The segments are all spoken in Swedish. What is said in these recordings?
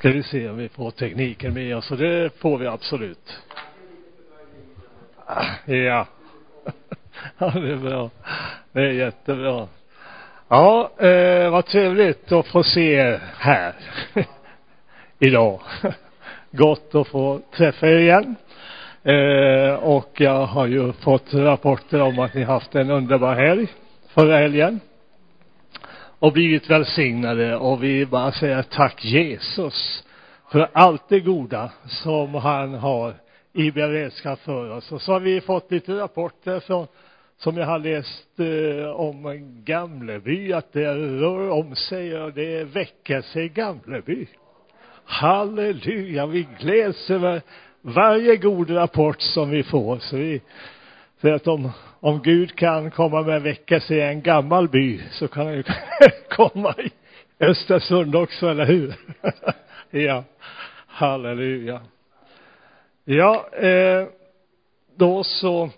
ska vi se om vi får tekniken med oss och det får vi absolut. Ah, ja. Ja, det är bra. Det är jättebra. Ja, eh, vad trevligt att få se er här idag. Gott att få träffa er igen. Eh, och jag har ju fått rapporter om att ni haft en underbar helg förra helgen och blivit välsignade och vi bara säger tack Jesus för allt det goda som han har i beredskap för oss. Och så har vi fått lite rapporter från som jag har läst eh, om Gamleby, att det rör om sig och det väcker sig i Gamleby. Halleluja, vi gläds över varje god rapport som vi får. Så vi för att om, om Gud kan komma med väckelse i en gammal by så kan han ju komma i Östersund också, eller hur? ja, halleluja. Ja, eh, då så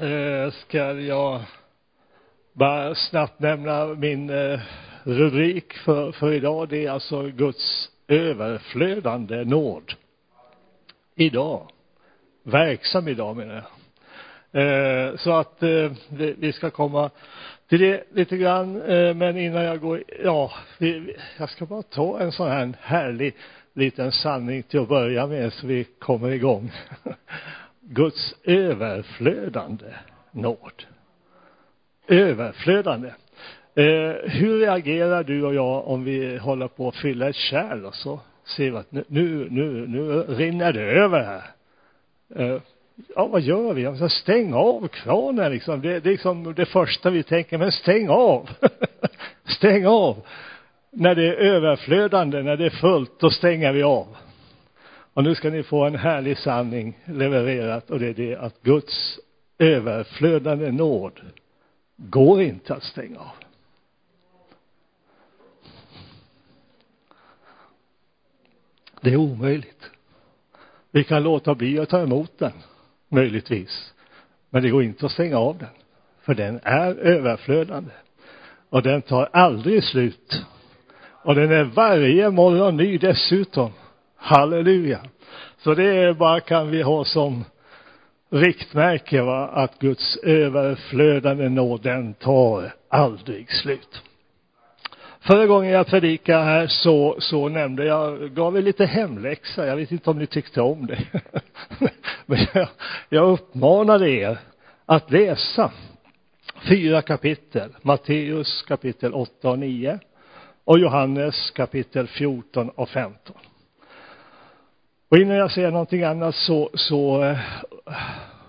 eh, ska jag bara snabbt nämna min eh, rubrik för, för idag. Det är alltså Guds överflödande nåd. Idag. Verksam idag menar jag. Eh, så att eh, vi ska komma till det lite grann. Eh, men innan jag går, ja, jag ska bara ta en sån här härlig liten sanning till att börja med så vi kommer igång. Guds överflödande nåd. Överflödande. Hur reagerar du och jag om vi håller på att fylla ett kärl och så ser vi att nu, nu, nu rinner det över här. Ja, vad gör vi? Alltså, stäng av kranen liksom. Det, det är liksom det första vi tänker, men stäng av. stäng av. När det är överflödande, när det är fullt, då stänger vi av. Och nu ska ni få en härlig sanning levererat och det är det att Guds överflödande nåd går inte att stänga av. Det är omöjligt. Vi kan låta bli att ta emot den, möjligtvis. Men det går inte att stänga av den. För den är överflödande. Och den tar aldrig slut. Och den är varje morgon ny dessutom. Halleluja. Så det är bara kan vi ha som riktmärke va, att Guds överflödande nåd den tar aldrig slut. Förra gången jag predikade här så, så nämnde jag, gav er lite hemläxa. Jag vet inte om ni tyckte om det. Men jag, jag uppmanade er att läsa fyra kapitel. Matteus kapitel 8 och 9 och Johannes kapitel 14 och 15. Och innan jag säger någonting annat så, så eh,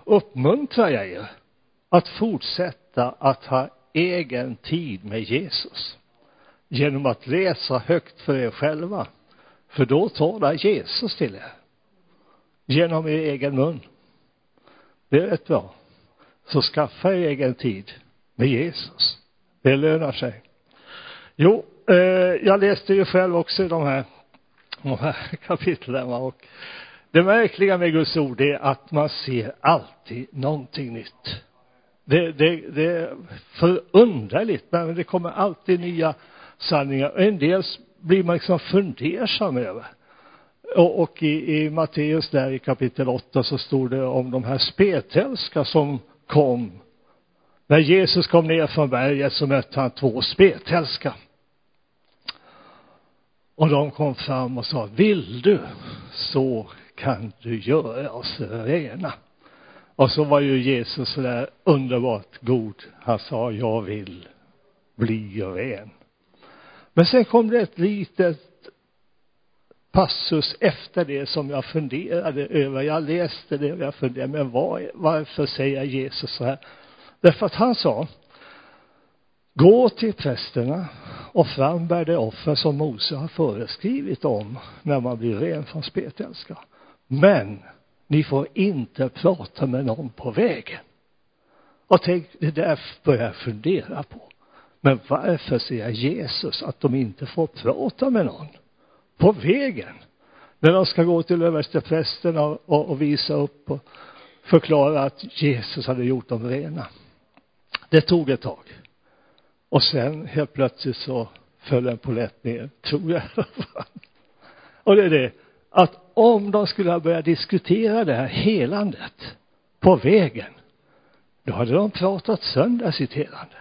uppmuntrar jag er att fortsätta att ha egen tid med Jesus genom att läsa högt för er själva. För då talar Jesus till er. Genom er egen mun. Det är rätt bra. Så skaffa er egen tid med Jesus. Det lönar sig. Jo, eh, jag läste ju själv också de här, de här kapitlen och det märkliga med Guds ord är att man ser alltid någonting nytt. Det, det, det är förunderligt, men det kommer alltid nya sanningar. En del blir man liksom fundersam över. Och, och i, i Matteus där i kapitel 8 så stod det om de här spetälska som kom. När Jesus kom ner från berget så mötte han två spetälska. Och de kom fram och sa, vill du så kan du göra oss rena. Och så var ju Jesus så där underbart god. Han sa, jag vill bli ren. Men sen kom det ett litet passus efter det som jag funderade över. Jag läste det och jag funderade, men var, varför säger Jesus så här? Därför att han sa, gå till prästerna och frambär det offer som Mose har föreskrivit om när man blir ren från spetälska. Men ni får inte prata med någon på vägen. Och tänk, det där börjar jag fundera på. Men varför säger Jesus att de inte får prata med någon på vägen? När de ska gå till översteprästen och, och, och visa upp och förklara att Jesus hade gjort dem rena. Det tog ett tag. Och sen helt plötsligt så föll en polett ner, tror jag Och det är det att om de skulle ha börjat diskutera det här helandet på vägen, då hade de pratat sönder sitt helande.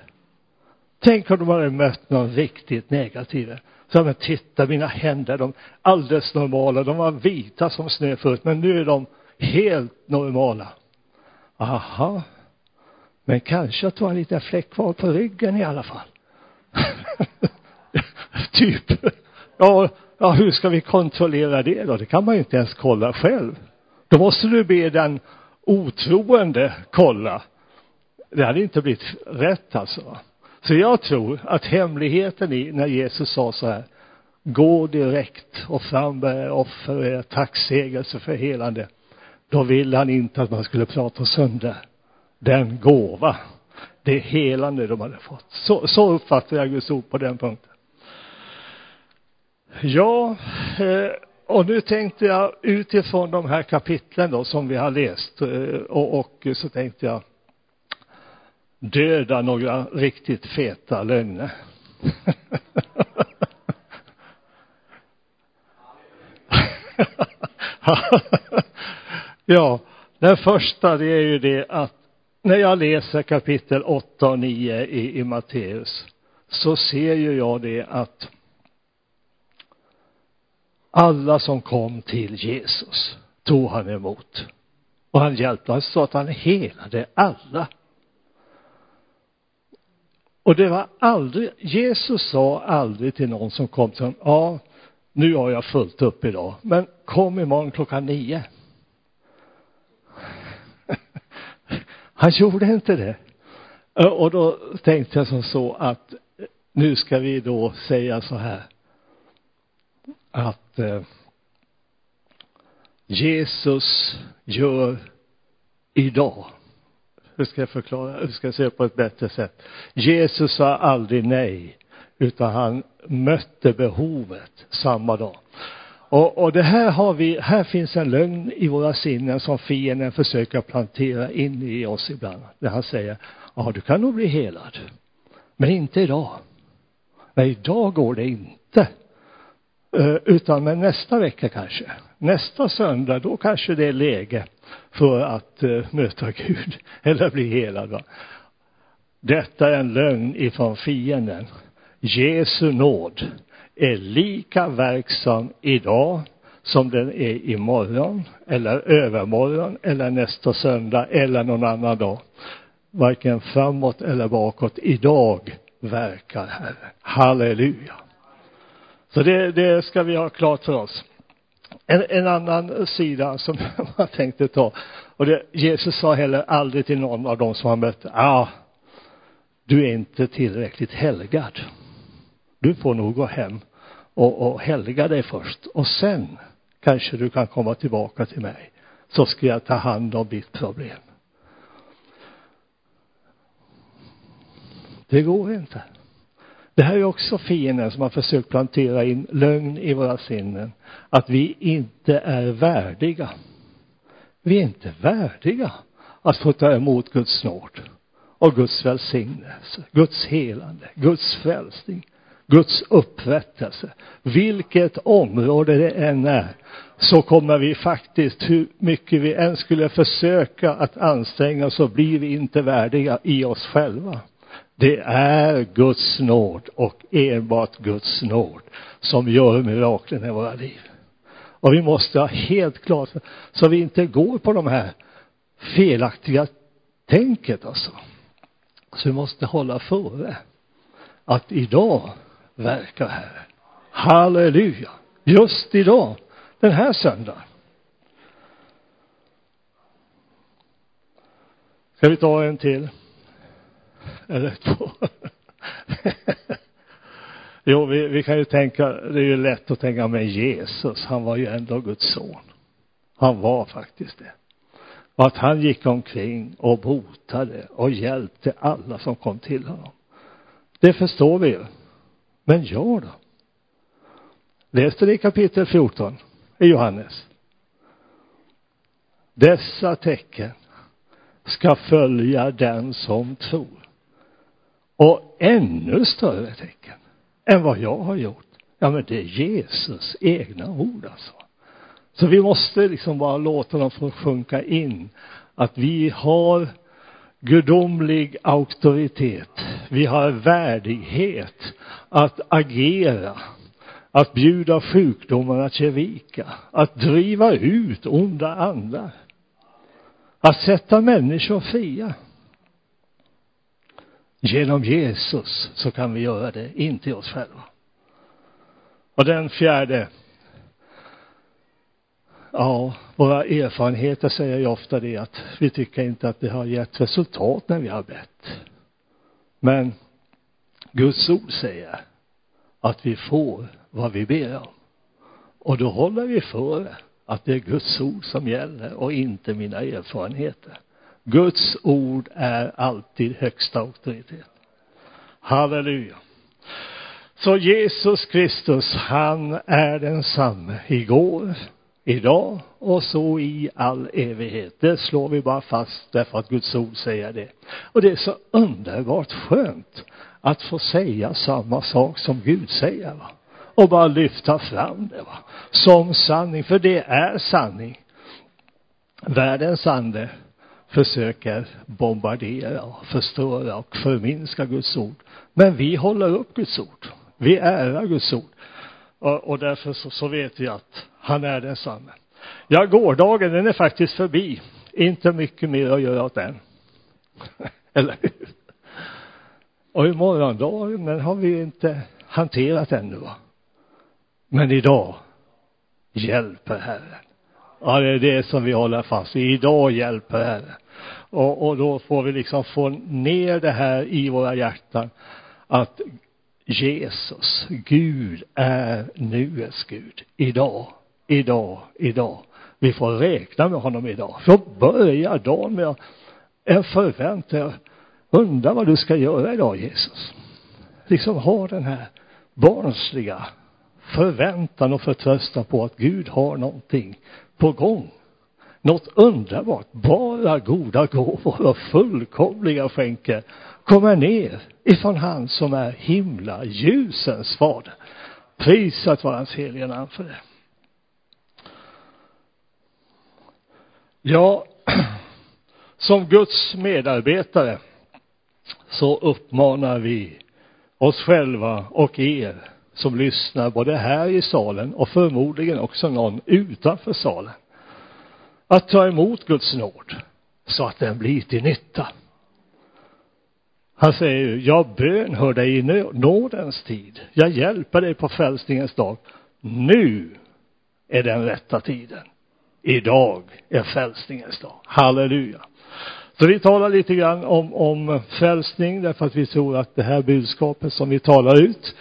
Tänk om de hade mött någon riktigt negativ. Så men titta mina händer, de är alldeles normala, de var vita som snö förut, men nu är de helt normala. Aha. Men kanske att du har en liten fläck kvar på ryggen i alla fall. typ. Ja, ja, hur ska vi kontrollera det då? Det kan man ju inte ens kolla själv. Då måste du be den otroende kolla. Det hade inte blivit rätt alltså. Så jag tror att hemligheten i när Jesus sa så här, gå direkt och frambär offer och er tacksägelse för helande. Då ville han inte att man skulle prata sönder den gåva, det helande de hade fått. Så, så uppfattar jag Guds ord på den punkten. Ja, eh, och nu tänkte jag utifrån de här kapitlen då som vi har läst eh, och, och så tänkte jag döda några riktigt feta lögner. ja, den första det är ju det att när jag läser kapitel 8 och 9 i, i Matteus så ser ju jag det att alla som kom till Jesus tog han emot. Och han hjälpte, han sa att han helade alla. Och det var aldrig, Jesus sa aldrig till någon som kom till honom, ja, nu har jag fullt upp idag, men kom imorgon klockan nio. Han gjorde inte det. Och då tänkte jag som så att nu ska vi då säga så här att eh, Jesus gör idag hur ska jag förklara, hur ska jag säga på ett bättre sätt? Jesus sa aldrig nej, utan han mötte behovet samma dag. Och, och det här har vi, här finns en lögn i våra sinnen som fienden försöker plantera in i oss ibland. När han säger, ja du kan nog bli helad. Men inte idag. Nej, idag går det inte. Eh, utan men nästa vecka kanske. Nästa söndag, då kanske det är läge för att eh, möta Gud eller bli helad. Va? Detta är en lögn ifrån fienden. Jesu nåd är lika verksam idag som den är imorgon eller övermorgon eller nästa söndag eller någon annan dag. Varken framåt eller bakåt. Idag verkar Herren. Halleluja. Så det, det ska vi ha klart för oss. En, en annan sida som jag tänkte ta. Och det, Jesus sa heller aldrig till någon av dem som han mötte, ja, ah, du är inte tillräckligt helgad. Du får nog gå hem och, och helga dig först. Och sen kanske du kan komma tillbaka till mig. Så ska jag ta hand om ditt problem. Det går inte. Det här är också fienden som har försökt plantera in lögn i våra sinnen. Att vi inte är värdiga. Vi är inte värdiga att få ta emot Guds nåd och Guds välsignelse, Guds helande, Guds frälsning, Guds upprättelse. Vilket område det än är så kommer vi faktiskt, hur mycket vi än skulle försöka att anstränga oss, så blir vi inte värdiga i oss själva. Det är Guds nåd och enbart Guds nåd som gör miraklen i våra liv. Och vi måste ha helt klart så vi inte går på de här felaktiga tänket alltså. Så vi måste hålla före att idag verkar Herren. Halleluja! Just idag, den här söndagen. Ska vi ta en till? Eller två? jo, vi, vi kan ju tänka, det är ju lätt att tänka men Jesus, han var ju ändå Guds son. Han var faktiskt det. Och att han gick omkring och botade och hjälpte alla som kom till honom. Det förstår vi ju. Men jag då? Läste det i kapitel 14 i Johannes. Dessa tecken ska följa den som tror. Och ännu större tecken än vad jag har gjort Ja, men det är Jesus egna ord alltså. Så vi måste liksom bara låta dem få sjunka in. Att vi har gudomlig auktoritet. Vi har värdighet att agera, att bjuda sjukdomarna att ge vika, att driva ut onda andar, att sätta människor fria. Genom Jesus så kan vi göra det, inte oss själva. Och den fjärde. Ja, våra erfarenheter säger ju ofta det att vi tycker inte att det har gett resultat när vi har bett. Men Guds ord säger att vi får vad vi ber om. Och då håller vi för att det är Guds ord som gäller och inte mina erfarenheter. Guds ord är alltid högsta auktoritet. Halleluja. Så Jesus Kristus, han är densamme igår, idag och så i all evighet. Det slår vi bara fast därför att Guds ord säger det. Och det är så underbart skönt att få säga samma sak som Gud säger. Va? Och bara lyfta fram det va? som sanning, för det är sanning. Världens ande försöker bombardera och förstöra och förminska Guds ord. Men vi håller upp Guds ord. Vi ärar Guds ord. Och, och därför så, så vet vi att han är densamme. Ja, gårdagen den är faktiskt förbi. Inte mycket mer att göra åt den. Eller hur? Och i morgondagen, den har vi inte hanterat ännu va. Men idag hjälper Herren. Ja, det är det som vi håller fast vid. Idag hjälper det Och, och då får vi liksom få ner det här i våra hjärtan. Att Jesus, Gud är nuets Gud. Idag, idag, idag. Vi får räkna med honom idag. Så börjar dagen med en förväntan. Undrar vad du ska göra idag Jesus. Liksom ha den här barnsliga förväntan och förtröstan på att Gud har någonting på gång. Något underbart, bara goda gåvor och fullkomliga skänker kommer ner ifrån han som är himla ljusens fader. Prisat vare hans heliga namn för det. Ja, som Guds medarbetare så uppmanar vi oss själva och er som lyssnar både här i salen och förmodligen också någon utanför salen att ta emot Guds nåd så att den blir till nytta. Han säger ju, jag bönhör dig i nådens tid. Jag hjälper dig på frälsningens dag. Nu är den rätta tiden. Idag är frälsningens dag. Halleluja. Så vi talar lite grann om, om frälsning därför att vi tror att det här budskapet som vi talar ut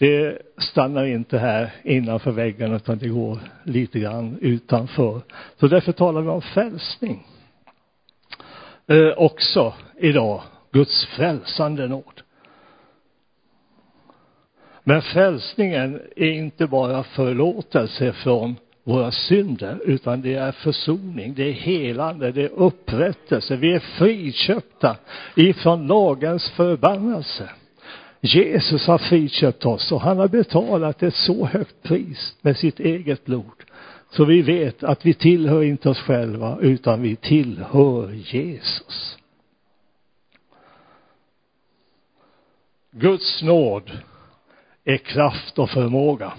det stannar inte här innanför väggen utan det går lite grann utanför. Så därför talar vi om frälsning. Eh, också idag, Guds frälsande nåd. Men frälsningen är inte bara förlåtelse från våra synder, utan det är försoning, det är helande, det är upprättelse. Vi är friköpta ifrån lagens förbannelse. Jesus har friköpt oss och han har betalat ett så högt pris med sitt eget blod. Så vi vet att vi tillhör inte oss själva utan vi tillhör Jesus. Guds nåd är kraft och förmåga.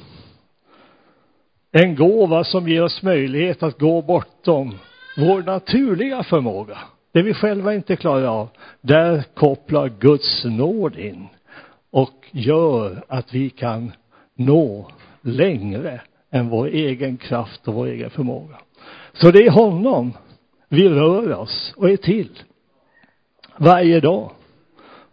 En gåva som ger oss möjlighet att gå bortom vår naturliga förmåga. Det vi själva inte klarar av. Där kopplar Guds nåd in och gör att vi kan nå längre än vår egen kraft och vår egen förmåga. Så det är honom vi rör oss och är till. Varje dag.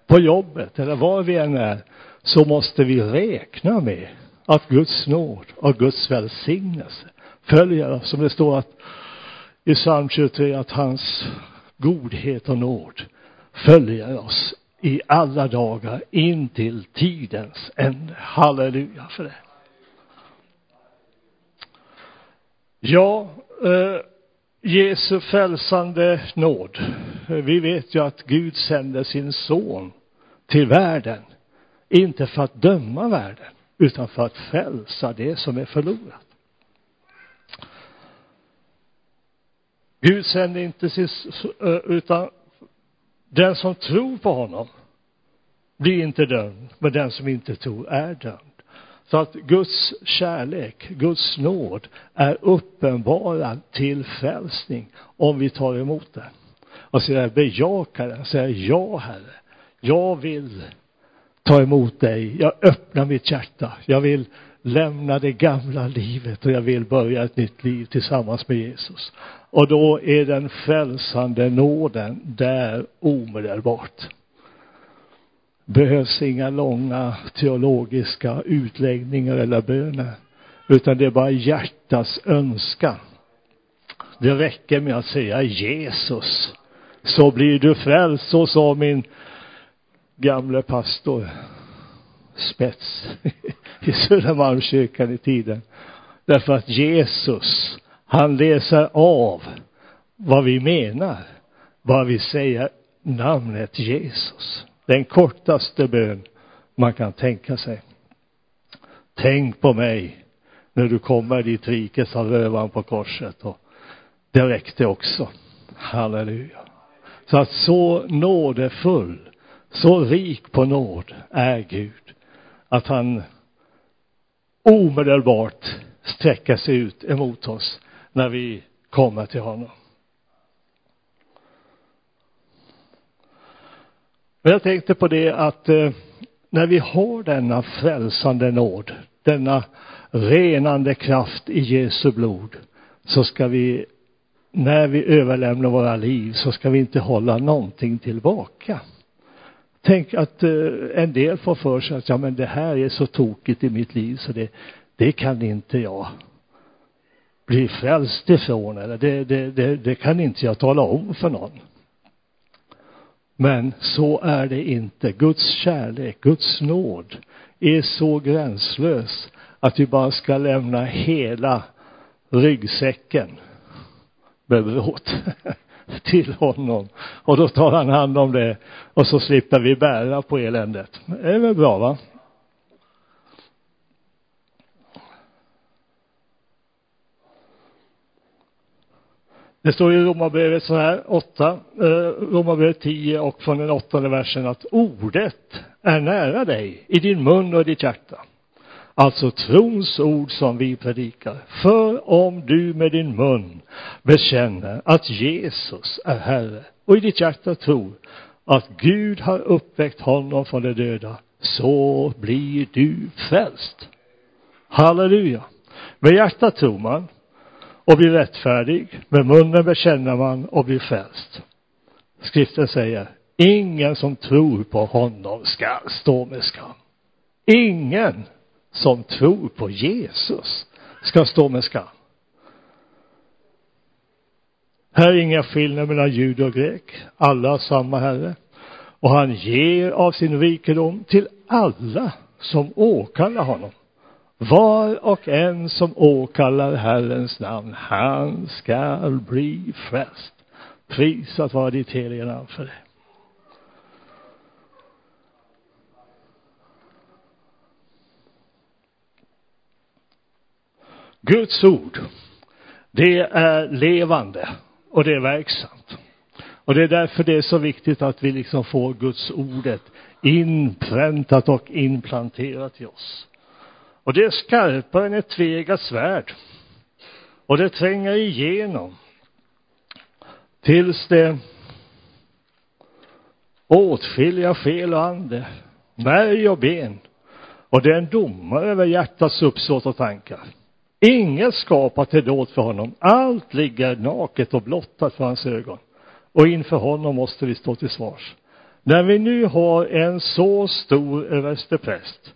På jobbet eller var vi än är så måste vi räkna med att Guds nåd och Guds välsignelse följer oss. Som det står att i psalm 23 att hans godhet och nåd följer oss i alla dagar in till tidens ände. Halleluja för det. Ja, eh, Jesu frälsande nåd. Vi vet ju att Gud sände sin son till världen, inte för att döma världen, utan för att frälsa det som är förlorat. Gud sände inte sin, eh, utan den som tror på honom blir inte dömd, men den som inte tror är dömd. Så att Guds kärlek, Guds nåd är uppenbarad till frälsning om vi tar emot den. Och säger bejakar den, säger ja Herre, jag vill ta emot dig, jag öppnar mitt hjärta, jag vill lämna det gamla livet och jag vill börja ett nytt liv tillsammans med Jesus. Och då är den frälsande nåden där omedelbart. Behövs inga långa teologiska utläggningar eller böner, utan det är bara hjärtats önskan. Det räcker med att säga Jesus, så blir du frälst, så sa min gamle pastor Spets i Södermalmskyrkan i tiden. Därför att Jesus, han läser av vad vi menar, vad vi säger namnet Jesus. Den kortaste bön man kan tänka sig. Tänk på mig när du kommer dit rike, sa rövaren på korset och det räckte också. Halleluja. Så att så nådefull, så rik på nåd är Gud att han omedelbart sträcker sig ut emot oss när vi kommer till honom. Men jag tänkte på det att eh, när vi har denna frälsande nåd, denna renande kraft i Jesu blod, så ska vi, när vi överlämnar våra liv, så ska vi inte hålla någonting tillbaka. Tänk att eh, en del får för sig att ja, men det här är så tokigt i mitt liv så det, det kan inte jag bli frälst ifrån eller det, det, det, det kan inte jag tala om för någon. Men så är det inte. Guds kärlek, Guds nåd är så gränslös att vi bara ska lämna hela ryggsäcken med bråt till honom. Och då tar han hand om det och så slipper vi bära på eländet. Det är väl bra va? Det står i Romarbrevet så här, 8, eh, Romarbrevet 10 och från den åttonde versen att ordet är nära dig, i din mun och i ditt hjärta. Alltså trons ord som vi predikar. För om du med din mun bekänner att Jesus är Herre och i ditt hjärta tror att Gud har uppväckt honom från de döda, så blir du frälst. Halleluja. Med hjärtat tror man och blir rättfärdig. Med munnen bekänner man och blir frälst. Skriften säger, ingen som tror på honom ska stå med skam. Ingen som tror på Jesus ska stå med skam. Här är inga skillnader mellan jud och grek. Alla har samma Herre. Och han ger av sin rikedom till alla som åkallar honom. Var och en som åkallar Herrens namn, han skall bli frälst. Prisat vara ditt heliga namn för det. Guds ord, det är levande och det är verksamt. Och det är därför det är så viktigt att vi liksom får Guds ordet inpräntat och implanterat i oss. Och det är skarpare än ett tvegat svärd. Och det tränger igenom tills det åtskilliga fel och ande, märg och ben. Och det är en domare över hjärtats uppsåt och tankar. Inget skapat är dolt för honom. Allt ligger naket och blottat för hans ögon. Och inför honom måste vi stå till svars. När vi nu har en så stor överstepräst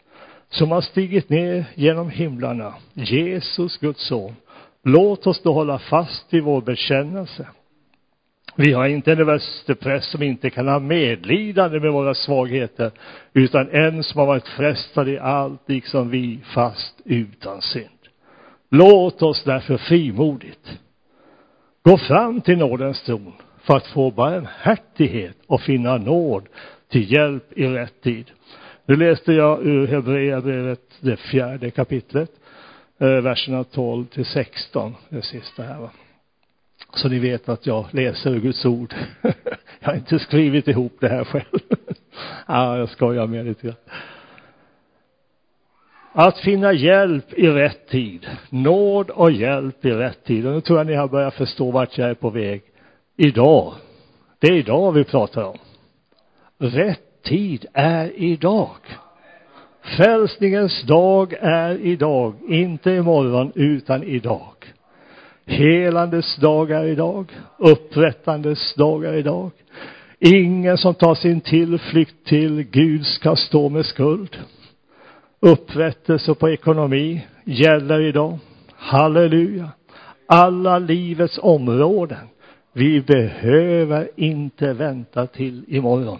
som har stigit ner genom himlarna, Jesus, Guds son, låt oss då hålla fast vid vår bekännelse. Vi har inte en överstepräst som inte kan ha medlidande med våra svagheter, utan en som har varit frestad i allt, liksom vi, fast utan synd. Låt oss därför frimodigt gå fram till nådens tron för att få barmhärtighet och finna nåd till hjälp i rätt tid. Nu läste jag ur Hebreerbrevet, det fjärde kapitlet, eh, verserna 12 till 16, det sista här va. Så ni vet att jag läser ur Guds ord. jag har inte skrivit ihop det här själv. ja, ah, jag skojar med lite grann. Att finna hjälp i rätt tid. Nåd och hjälp i rätt tid. Och nu tror jag ni har börjat förstå vart jag är på väg. Idag. Det är idag vi pratar om. Rätt tid är idag. Frälsningens dag är idag, inte imorgon utan idag. Helandes dag är idag, upprättandes dag är idag. Ingen som tar sin tillflykt till Gud ska stå med skuld. Upprättelse på ekonomi gäller idag. Halleluja. Alla livets områden. Vi behöver inte vänta till imorgon.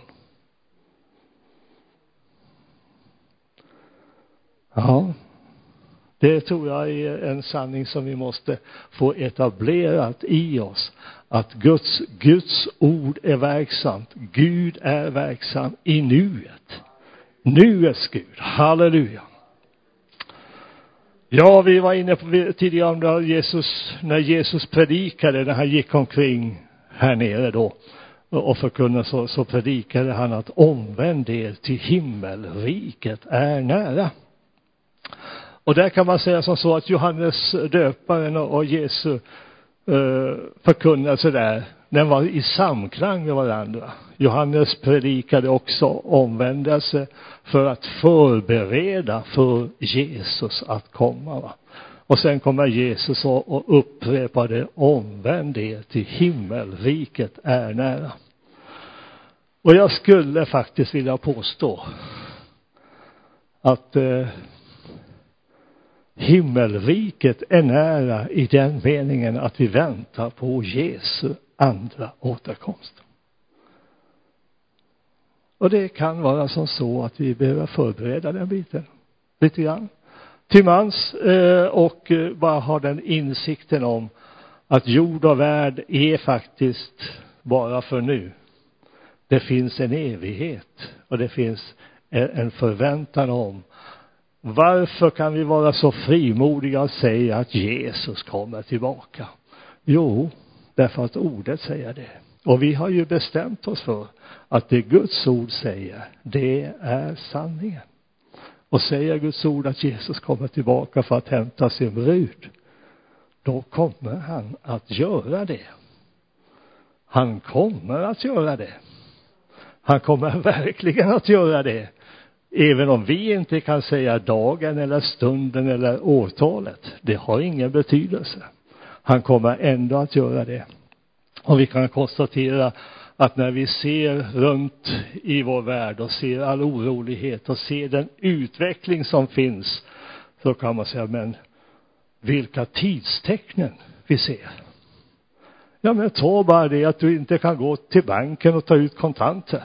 Ja, det tror jag är en sanning som vi måste få etablerat i oss. Att Guds, Guds ord är verksamt. Gud är verksam i nuet. Nuets Gud. Halleluja. Ja, vi var inne på tidigare om när Jesus, när Jesus predikade, när han gick omkring här nere då och förkunnade så, så predikade han att omvänd er till himmelriket är nära. Och där kan man säga som så att Johannes döparen och Jesu eh, förkunnelse där, den var i samklang med varandra. Johannes predikade också omvändelse för att förbereda för Jesus att komma. Va? Och sen kommer Jesus och, och upprepade omvänd er till himmelriket är nära. Och jag skulle faktiskt vilja påstå att eh, himmelriket är nära i den meningen att vi väntar på Jesu andra återkomst. Och det kan vara som så att vi behöver förbereda den biten lite grann till mans eh, och eh, bara ha den insikten om att jord och värld är faktiskt bara för nu. Det finns en evighet och det finns en förväntan om varför kan vi vara så frimodiga och säga att Jesus kommer tillbaka? Jo, därför att ordet säger det. Och vi har ju bestämt oss för att det Guds ord säger, det är sanningen. Och säger Guds ord att Jesus kommer tillbaka för att hämta sin brud, då kommer han att göra det. Han kommer att göra det. Han kommer verkligen att göra det. Även om vi inte kan säga dagen eller stunden eller årtalet. Det har ingen betydelse. Han kommer ändå att göra det. Och vi kan konstatera att när vi ser runt i vår värld och ser all orolighet och ser den utveckling som finns, så kan man säga, men vilka tidstecknen vi ser. Ja, men ta bara det att du inte kan gå till banken och ta ut kontanter.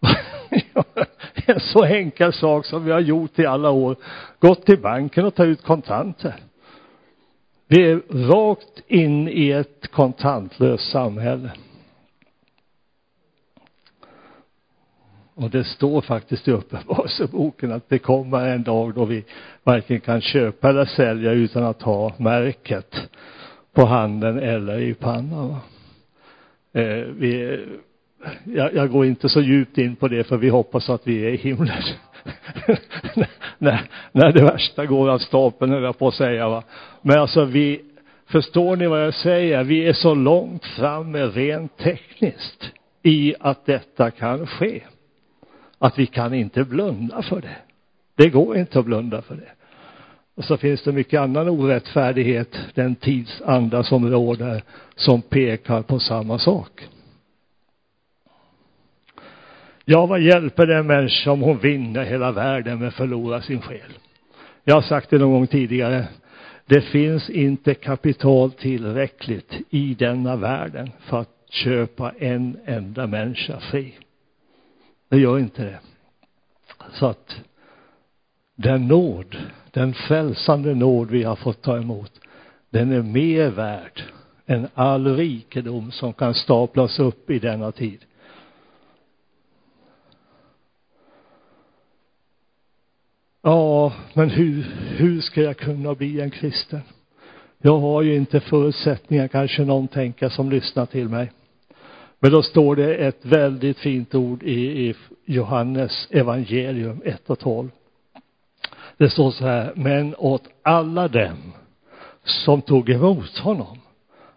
en så enkel sak som vi har gjort i alla år. Gått till banken och tagit ut kontanter. Vi är rakt in i ett kontantlöst samhälle. Och det står faktiskt i Uppenbarelseboken att det kommer en dag då vi varken kan köpa eller sälja utan att ha märket på handen eller i pannan. Eh, vi, jag, jag går inte så djupt in på det för vi hoppas att vi är i himlen. när, när det värsta går av stapeln, höll jag på att säga. Va? Men alltså vi, förstår ni vad jag säger? Vi är så långt framme rent tekniskt i att detta kan ske att vi kan inte blunda för det. Det går inte att blunda för det. Och så finns det mycket annan orättfärdighet, den tidsanda som råder, som pekar på samma sak. Ja, vad hjälper det en människa om hon vinner hela världen men förlorar sin själ? Jag har sagt det någon gång tidigare. Det finns inte kapital tillräckligt i denna världen för att köpa en enda människa fri. Det gör inte det. Så att den nåd, den frälsande nåd vi har fått ta emot, den är mer värd än all rikedom som kan staplas upp i denna tid. Ja, men hur, hur ska jag kunna bli en kristen? Jag har ju inte förutsättningar, kanske någon tänker som lyssnar till mig. Men då står det ett väldigt fint ord i, i Johannes evangelium 1 och 12. Det står så här, men åt alla dem som tog emot honom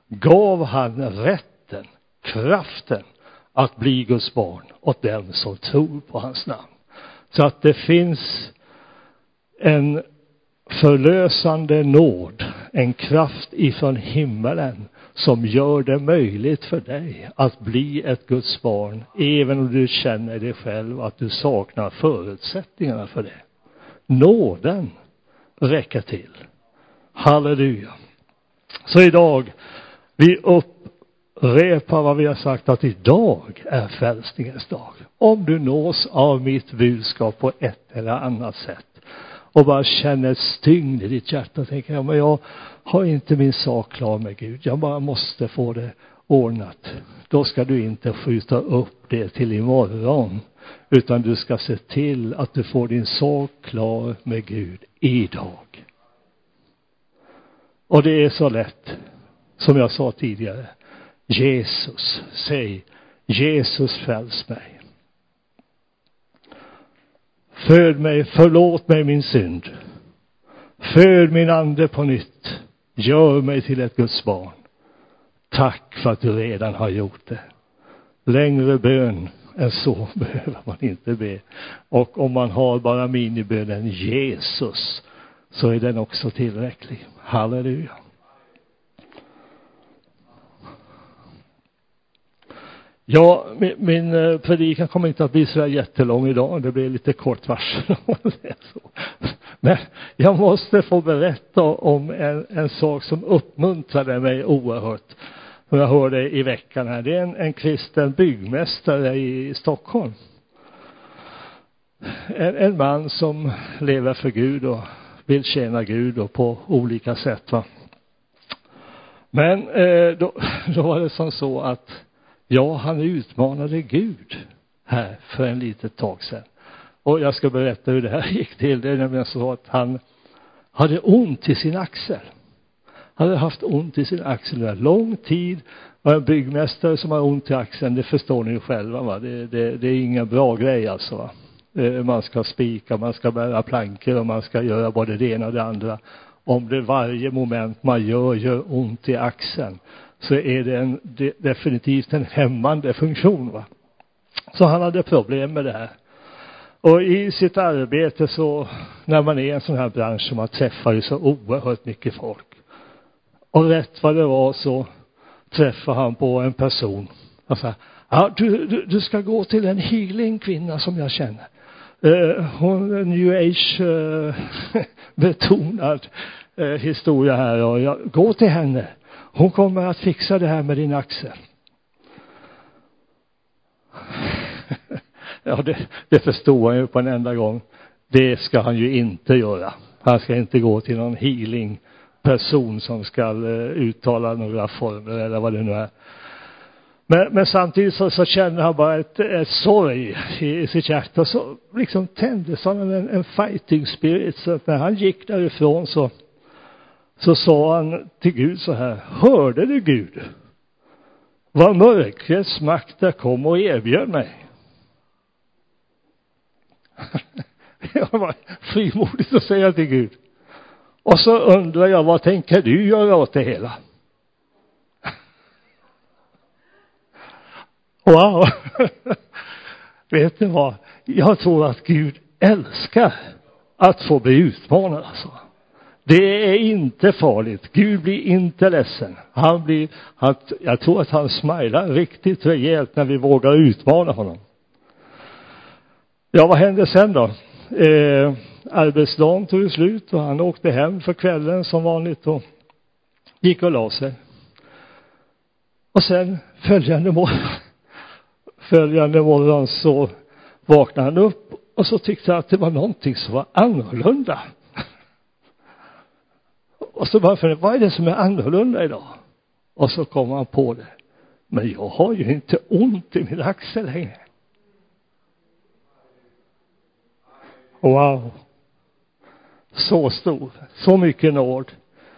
gav han rätten, kraften att bli Guds barn åt dem som tror på hans namn. Så att det finns en förlösande nåd, en kraft ifrån himmelen som gör det möjligt för dig att bli ett Guds barn, även om du känner dig själv att du saknar förutsättningarna för det. Nåden räcker till. Halleluja. Så idag, vi upprepar vad vi har sagt att idag är frälsningens dag. Om du nås av mitt budskap på ett eller annat sätt och bara känner ett stygn i ditt hjärta och tänker, ja men jag har inte min sak klar med Gud, jag bara måste få det ordnat. Då ska du inte skjuta upp det till imorgon, utan du ska se till att du får din sak klar med Gud idag. Och det är så lätt, som jag sa tidigare. Jesus, säg Jesus fräls mig. Föd mig, förlåt mig min synd. Föd min ande på nytt. Gör mig till ett Guds barn. Tack för att du redan har gjort det. Längre bön än så behöver man inte be. Och om man har bara minibönen Jesus så är den också tillräcklig. Halleluja. Ja, min, min eh, predikan kommer inte att bli så jättelång idag. Det blir lite kort varsel Men jag måste få berätta om en, en sak som uppmuntrade mig oerhört. Som jag hörde i veckan här. Det är en, en kristen byggmästare i Stockholm. En, en man som lever för Gud och vill tjäna Gud och på olika sätt va. Men eh, då, då var det som så att Ja, han utmanade Gud här för en litet tag sedan. Och jag ska berätta hur det här gick till. Det är nämligen så att han hade ont i sin axel. Han hade haft ont i sin axel under lång tid. Och en byggmästare som har ont i axeln, det förstår ni ju själva va. Det, det, det är ingen bra grej alltså va. Eh, man ska spika, man ska bära plankor och man ska göra både det ena och det andra. Om det varje moment man gör gör ont i axeln så är det en, definitivt en hämmande funktion. Va? Så han hade problem med det här. Och i sitt arbete så, när man är i en sån här bransch så man träffar ju så oerhört mycket folk. Och rätt vad det var så träffade han på en person. Och sa, ja du, du, du ska gå till en healing kvinna som jag känner. Uh, hon är new age uh, betonad uh, historia här och jag, gå till henne. Hon kommer att fixa det här med din axel. ja, det, det förstod han ju på en enda gång. Det ska han ju inte göra. Han ska inte gå till någon healing person som ska uh, uttala några formler eller vad det nu är. Men, men samtidigt så, så känner han bara ett, ett sorg i, i sitt hjärta. Så liksom tändes han en, en fighting spirit. Så att när han gick därifrån så så sa han till Gud så här, hörde du Gud? Vad mörkrets makter kom och erbjöd mig. det var frimodigt att säga till Gud. Och så undrar jag, vad tänker du göra åt det hela? Wow! Vet ni vad? Jag tror att Gud älskar att få bli utmanad alltså. Det är inte farligt. Gud blir inte ledsen. Han blir, han, jag tror att han smilar riktigt rejält när vi vågar utmana honom. Ja, vad hände sen då? Eh, arbetsdagen tog slut och han åkte hem för kvällen som vanligt och gick och la sig. Och sen följande morgon, följande morgon så vaknade han upp och så tyckte han att det var någonting som var annorlunda och så bara för vad är det som är annorlunda idag? Och så kommer han på det. Men jag har ju inte ont i min axel längre. Wow. så stor, så mycket nåd,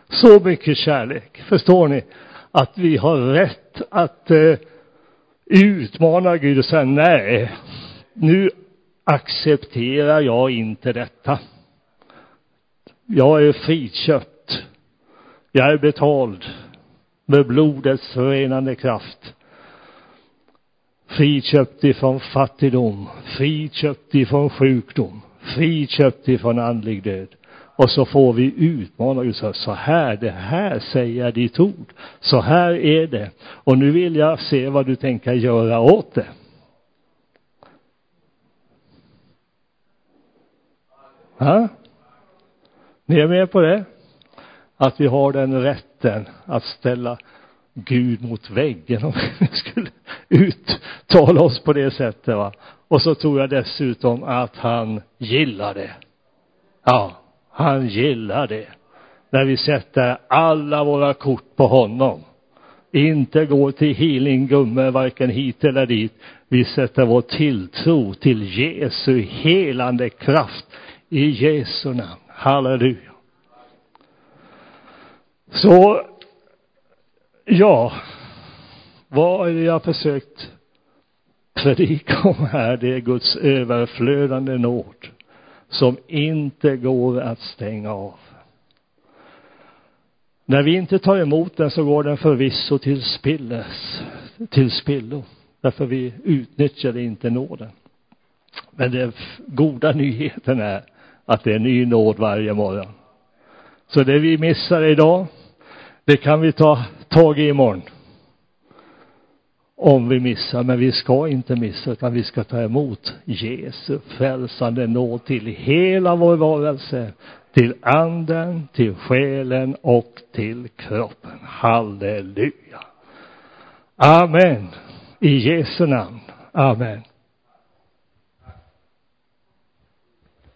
så mycket kärlek. Förstår ni? Att vi har rätt att eh, utmana Gud och säga nej, nu accepterar jag inte detta. Jag är friköpt. Jag är betald med blodets renande kraft. Friköpt ifrån fattigdom, friköpt ifrån sjukdom, friköpt ifrån andlig död. Och så får vi utmana Gud så, här, det här säger ditt ord. Så här är det. Och nu vill jag se vad du tänker göra åt det. Ha? Ni är med på det? Att vi har den rätten att ställa Gud mot väggen om vi skulle uttala oss på det sättet va. Och så tror jag dessutom att han gillar det. Ja, han gillar det. När vi sätter alla våra kort på honom. Inte går till healinggummen varken hit eller dit. Vi sätter vår tilltro till Jesu helande kraft i Jesu namn. Halleluja. Så, ja, vad är det jag försökt predika om här? Det är Guds överflödande nåd som inte går att stänga av. När vi inte tar emot den så går den förvisso till spilles, till spillo. Därför vi utnyttjar inte nåden. Men den goda nyheten är att det är ny nåd varje morgon. Så det vi missar idag, det kan vi ta tag i imorgon. Om vi missar, men vi ska inte missa, utan vi ska ta emot Jesu frälsande nåd till hela vår varelse, till anden, till själen och till kroppen. Halleluja. Amen. I Jesu namn. Amen.